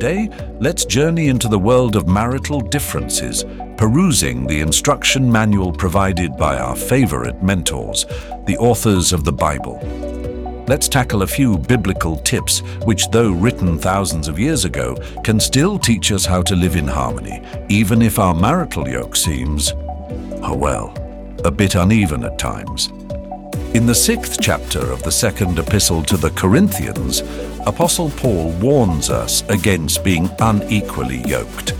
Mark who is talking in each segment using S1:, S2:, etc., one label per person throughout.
S1: Today, let's journey into the world of marital differences, perusing the instruction manual provided by our favorite mentors, the authors of the Bible. Let's tackle a few biblical tips which, though written thousands of years ago, can still teach us how to live in harmony, even if our marital yoke seems, oh well, a bit uneven at times. In the sixth chapter of the second epistle to the Corinthians, Apostle Paul warns us against being unequally yoked.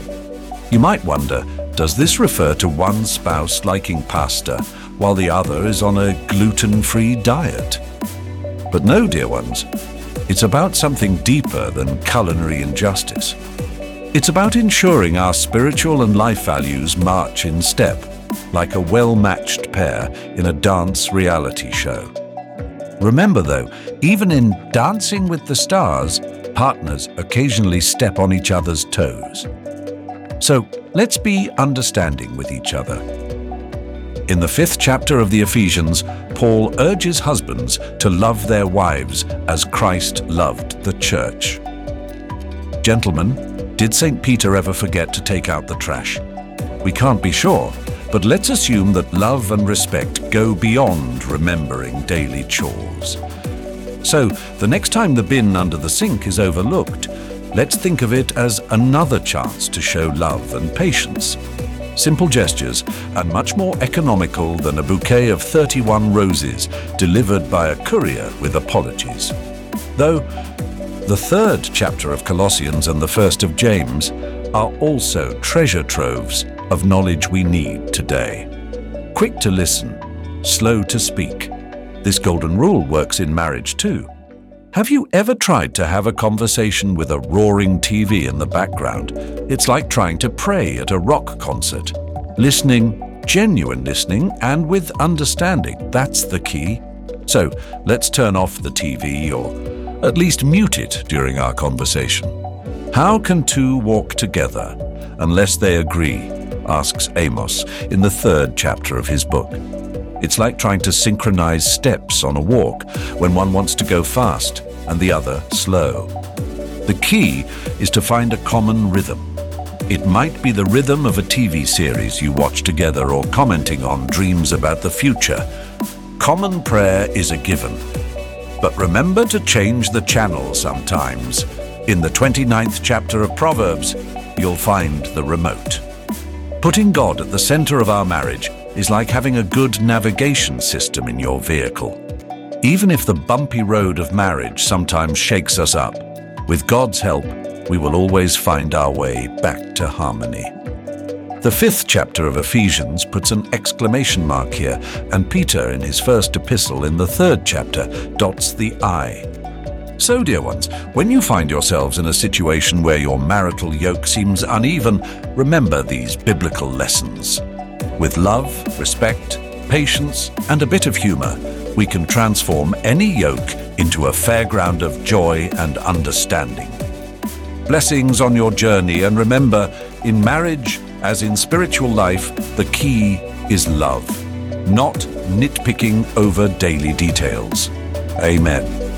S1: You might wonder, does this refer to one spouse liking pasta while the other is on a gluten-free diet? But no, dear ones, it's about something deeper than culinary injustice. It's about ensuring our spiritual and life values march in step like a well-matched pair in a dance reality show. Remember though, even in Dancing with the Stars, partners occasionally step on each other's toes. So let's be understanding with each other. In the fifth chapter of the Ephesians, Paul urges husbands to love their wives as Christ loved the church. Gentlemen, did St. Peter ever forget to take out the trash? We can't be sure, but let's assume that love and respect go beyond remembering daily chores. So, the next time the bin under the sink is overlooked, let's think of it as another chance to show love and patience. Simple gestures and much more economical than a bouquet of 31 roses delivered by a courier with apologies. Though, the third chapter of Colossians and the first of James are also treasure troves of knowledge we need today. Quick to listen, slow to speak. This golden rule works in marriage too. Have you ever tried to have a conversation with a roaring TV in the background? It's like trying to pray at a rock concert. Listening, genuine listening, and with understanding, that's the key. So let's turn off the TV or at least mute it during our conversation. How can two walk together unless they agree? Asks Amos in the third chapter of his book. It's like trying to synchronize steps on a walk when one wants to go fast and the other slow. The key is to find a common rhythm. It might be the rhythm of a TV series you watch together or commenting on dreams about the future. Common prayer is a given. But remember to change the channel sometimes. In the 29th chapter of Proverbs, you'll find the remote. Putting God at the center of our marriage is like having a good navigation system in your vehicle. Even if the bumpy road of marriage sometimes shakes us up, with God's help, we will always find our way back to harmony. The fifth chapter of Ephesians puts an exclamation mark here, and Peter, in his first epistle in the third chapter, dots the I. So, dear ones, when you find yourselves in a situation where your marital yoke seems uneven, remember these biblical lessons. With love, respect, patience, and a bit of humor, we can transform any yoke into a fair ground of joy and understanding. Blessings on your journey, and remember, in marriage, as in spiritual life, the key is love, not nitpicking over daily details. Amen.